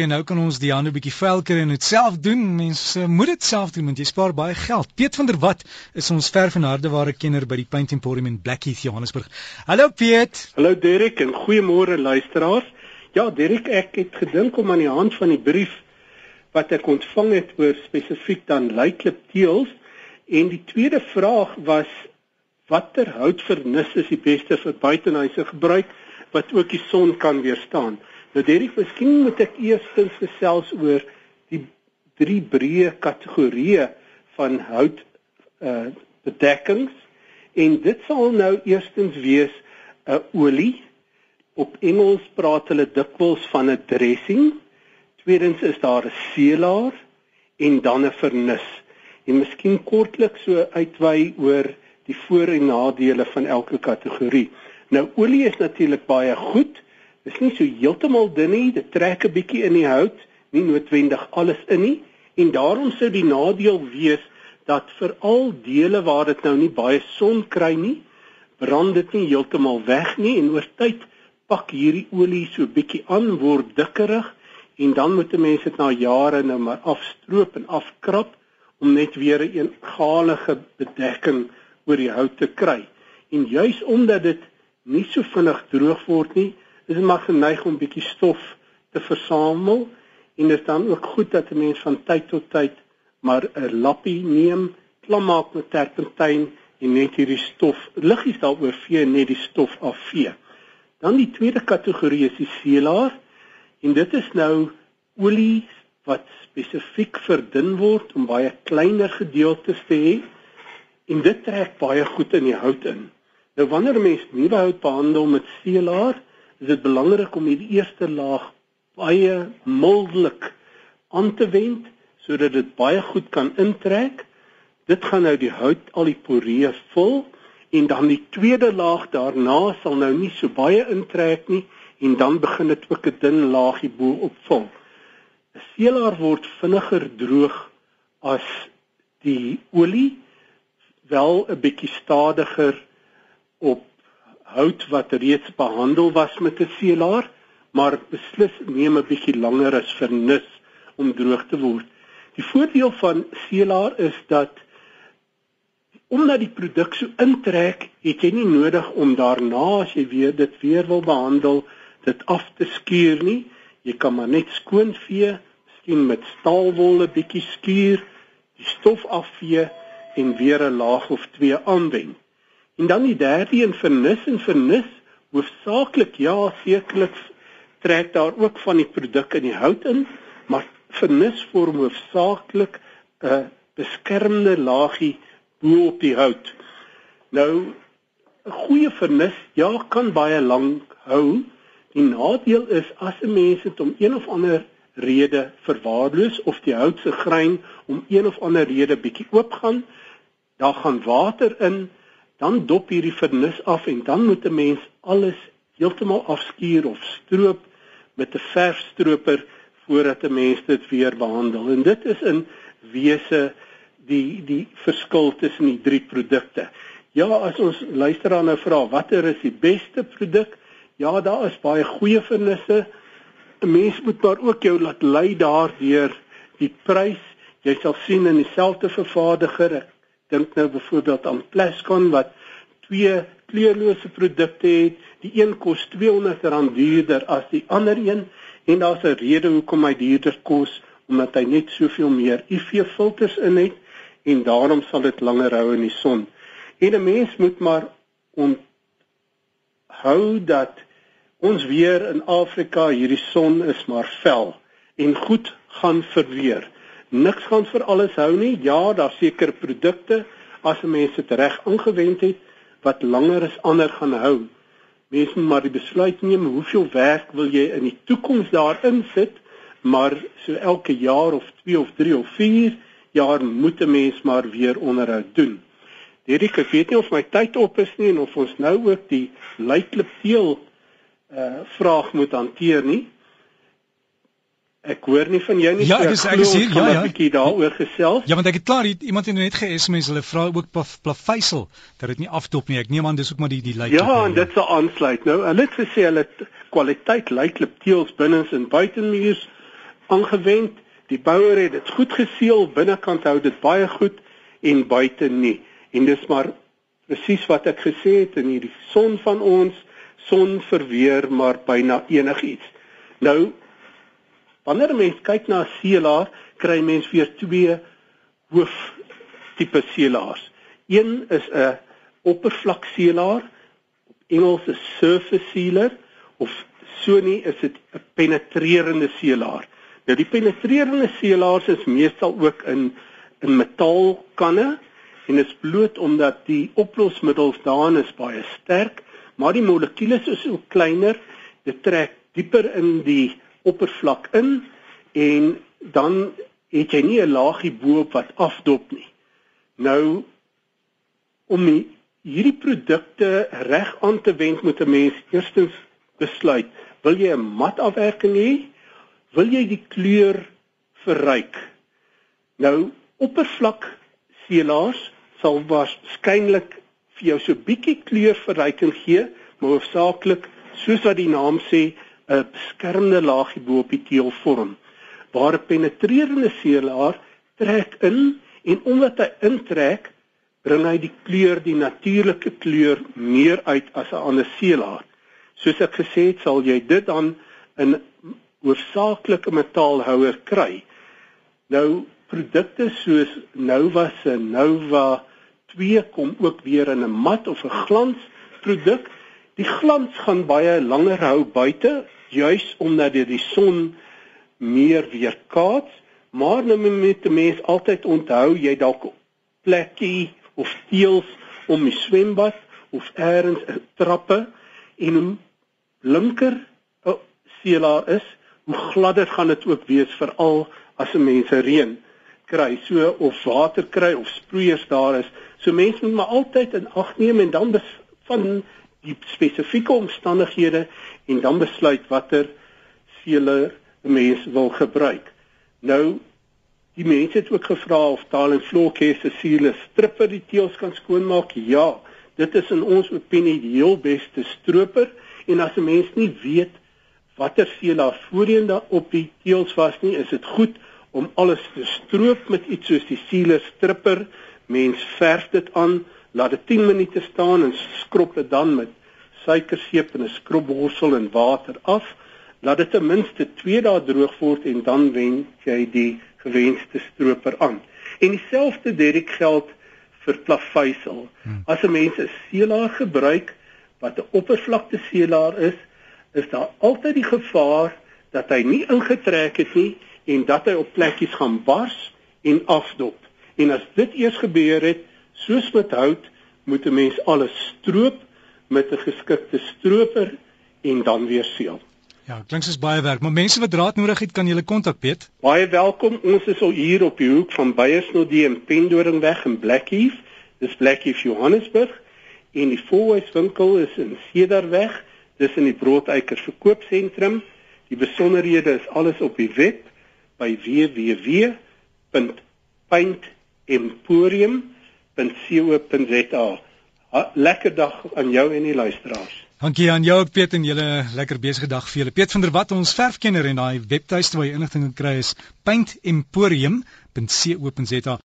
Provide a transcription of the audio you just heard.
En nou kan ons die hande bietjie vuil kry en dit self doen. Mense moet dit self doen want jy spaar baie geld. Piet van der Walt is ons verf en hardeware kenner by die Paint Emporium in Blackheath, Johannesburg. Hallo Piet. Hallo Derek en goeiemôre luisteraars. Ja, Derek, ek het gedink om aan die hand van die brief wat ek ontvang het oor spesifiek dan Lyklip teels en die tweede vraag was watter houtvernis is die beste vir buitehuise gebruik wat ook die son kan weerstaan? Nou Derek, miskien moet ek eerstens gesels oor die drie breë kategorieë van hout uh bedekkings en dit sal nou eerstens wees 'n uh, olie. Op Engels praat hulle dikwels van 'n dressing. Tweedens is daar 'n seelaar en dan 'n vernis. En miskien kortliks so uitwy oor die voor- en nadele van elke kategorie. Nou olie is natuurlik baie goed. Dit is nie so heeltemal dun nie, dit trek 'n bietjie in die hout, nie noodwendig alles in nie en daarom sou die nadeel wees dat vir al dele waar dit nou nie baie son kry nie, brand dit nie heeltemal weg nie en oor tyd pak hierdie olie so bietjie aan word dikkerig en dan moet mense dit na jare nou maar afstroop en afkrap om net weer 'n eengalige bedekking oor die hout te kry. En juis omdat dit nie so vinnig droog word nie, is maar geneig om bietjie stof te versamel en dit is dan ook goed dat 'n mens van tyd tot tyd maar 'n lappie neem, klam maak met terpentyn en net hierdie stof liggies daaroor vee net die stof afvee. Dan die tweede kategorie is die seelaar en dit is nou olie wat spesifiek verdun word om baie kleiner gedeeltes te hê en dit trek baie goed in die hout in. Nou wanneer 'n mens nuwe hout behandel met seelaar, is dit belangrik om hierdie eerste laag baie mildelik aan te wend sodat dit baie goed kan intrek. Dit gaan nou die hout al die poree vul en dan die tweede laag daarna sal nou nie so baie intrek nie en dan begin dit ook 'n dun laagie bo op vul. 'n Seelaar word vinniger droog as die olie wel 'n bietjie stadiger op hout wat reeds behandel was met 'n seelaar, maar beslis neem 'n bietjie langer as vernis om droog te word. Die voordeel van seelaar is dat omdat die produk so intrek, het jy nie nodig om daarna as jy weer dit weer wil behandel, dit af te skuur nie. Jy kan maar net skoon vee, miskien met staalwol 'n bietjie skuur, die stof afvee en weer 'n laag of twee aanwend. En dan die derde een vernis en vernis hoofsaaklik ja sekerlik trek daar ook van die produk in die hout in, maar vernis vorm hoofsaaklik 'n beskermende laagie bo op die hout. Nou 'n goeie vernis ja kan baie lank hou. Die nadeel is as 'n mens dit om een of ander rede verwaarloos of die hout se grein om een of ander rede bietjie oop gaan, daar gaan water in dan dop hierdie vernis af en dan moet 'n mens alles heeltemal afskuur of stroop met 'n verfstroper voordat 'n mens dit weer behandel. En dit is in wese die die verskil tussen die drie produkte. Ja, as ons luisteraar nou vra watter is die beste produk? Ja, daar is baie goeie vernisse. 'n Mens moet maar ook jou laat lei daardeur die prys. Jy sal sien in dieselfde vervaardiger, dink nou byvoorbeeld aan Plascon wat twee kleurlose produkte het. Die een kos R200 duurder as die ander een en daar's 'n rede hoekom hy duurder kos omdat hy net soveel meer UV filters in het en daarom sal dit langer hou in die son. En 'n mens moet maar onthou dat ons weer in Afrika hierdie son is maar vel en goed gaan verweer niks gaan vir alles hou nie. Ja, daar seker produkte as mense dit reg aangewend het wat langer as ander gaan hou. Mense moet maar die besluit neem hoeveel werk wil jy in die toekoms daarin sit, maar so elke jaar of 2 of 3 of 4 jaar moet 'n mens maar weer onderhoud doen. Hierdie ek weet nie of my tyd op is nie en of ons nou ook die lyklipteel uh vraag moet hanteer nie. Ek hoor nie van jou nie. Ja, ek is ek is hier. Ja, ja. 'n bietjie daaroor gesels. Ja, want ek het klaar hier, iemand het net ge-SMS hulle vra ook plaveisel dat dit nie afdop nie. Ek neem aan dis ook maar die die lyk. Ja, en dit sal aansluit. Nou, hulle het gesê hulle kwaliteit lyk klipteels binnens en buitemuurs aangewend. Die bouer het dit goed geseël, binnekant hou dit baie goed en buite nie. En dis maar presies wat ek gesê het in hierdie son van ons, son verweer maar byna enigiets. Nou wanneer 'n mens kyk na 'n seelaar, kry mens weer twee hoof tipe seelaars. Een is 'n oppervlakseelaar, op Engels 'n surface sealer of so nie is dit 'n penetrerende seelaar. Nou die penetrerende seelaars is meestal ook in in metaalkanne en is bloot omdat die oplosmiddels daarin is baie sterk, maar die molekules is ook kleiner. Dit trek dieper in die oppervlak in en dan het jy nie 'n laagie bo-op wat afdop nie. Nou om hierdie produkte reg aan te wend moet 'n mens eerstens besluit, wil jy 'n mat afwerking hê? Wil jy die kleur verryk? Nou oppervlak seelaars sal waarskynlik vir jou so bietjie kleurverryking gee, maar hoofsaaklik soos wat die naam sê, 'n beskermende laagie bo op die teel vorm. Waar 'n penetrerende seelaar trek in en omdat hy intrek, bring hy die kleur, die natuurlike kleur meer uit as 'n ander seelaar. Soos ek gesê het, sal jy dit dan in oorsaaklike metaalhouer kry. Nou produkte soos Nova se Nova 2 kom ook weer in 'n mat of 'n glans produk. Die glans gaan baie langer hou buite juis omdat dit die son meer weerkaats, maar nou moet die mens altyd onthou jy dalk plekkie of teels om die swembad of eers 'n trappe en hoe linker 'n seelaar is, hoe gladder gaan dit ook wees veral as 'n mens reën kry so of water kry of sproeiers daar is. So mense moet maar altyd in ag neem en dan van die spesifieke omstandighede en dan besluit watter sealer 'n mens wil gebruik. Nou die mense het ook gevra of taal en vlokkies sealer stripper die teels kan skoonmaak. Ja, dit is in ons opinie die heel beste stroper en as 'n mens nie weet watter sealer voorheen daar op die teels was nie, is dit goed om alles te stroop met iets soos die sealer stripper. Mens verf dit aan laat dit 10 minute staan en skrob dit dan met suikerseep en 'n skrobborsel en water af. Laat dit ten minste 2 dae droog word en dan wen jy die gewenste stroper aan. En dieselfde Derek geld vir plaveisel. Hmm. As 'n mens 'n seelaar gebruik wat 'n oppervlakte seelaar is, is daar altyd die gevaar dat hy nie ingetrek het nie en dat hy op plekkies gaan bars en afdop. En as dit eers gebeur het, Soos met hout moet 'n mens alles stroop met 'n geskikte stroper en dan weer seël. Ja, klink soos baie werk, maar mense wat draad nodig het, kan julle kontak, Piet. Baie welkom. Ons is al hier op die hoek van Beyersnodie en Pendoringweg in Blackheath. Dis Blackheath Johannesburg en die voorhuiswinkel is in Cedarweg, dis in die Broodeikers verkoopsentrum. Die besonderhede is alles op die web by www.paintemporium.com www.co.za. Lekker dag aan jou en die luisteraars. Dankie aan jou ook Piet en julle lekker besige dag vir julle. Piet van der Walt ons verfkenner en daai webtuiste waar jy inligting kan kry is paintemporium.co.za.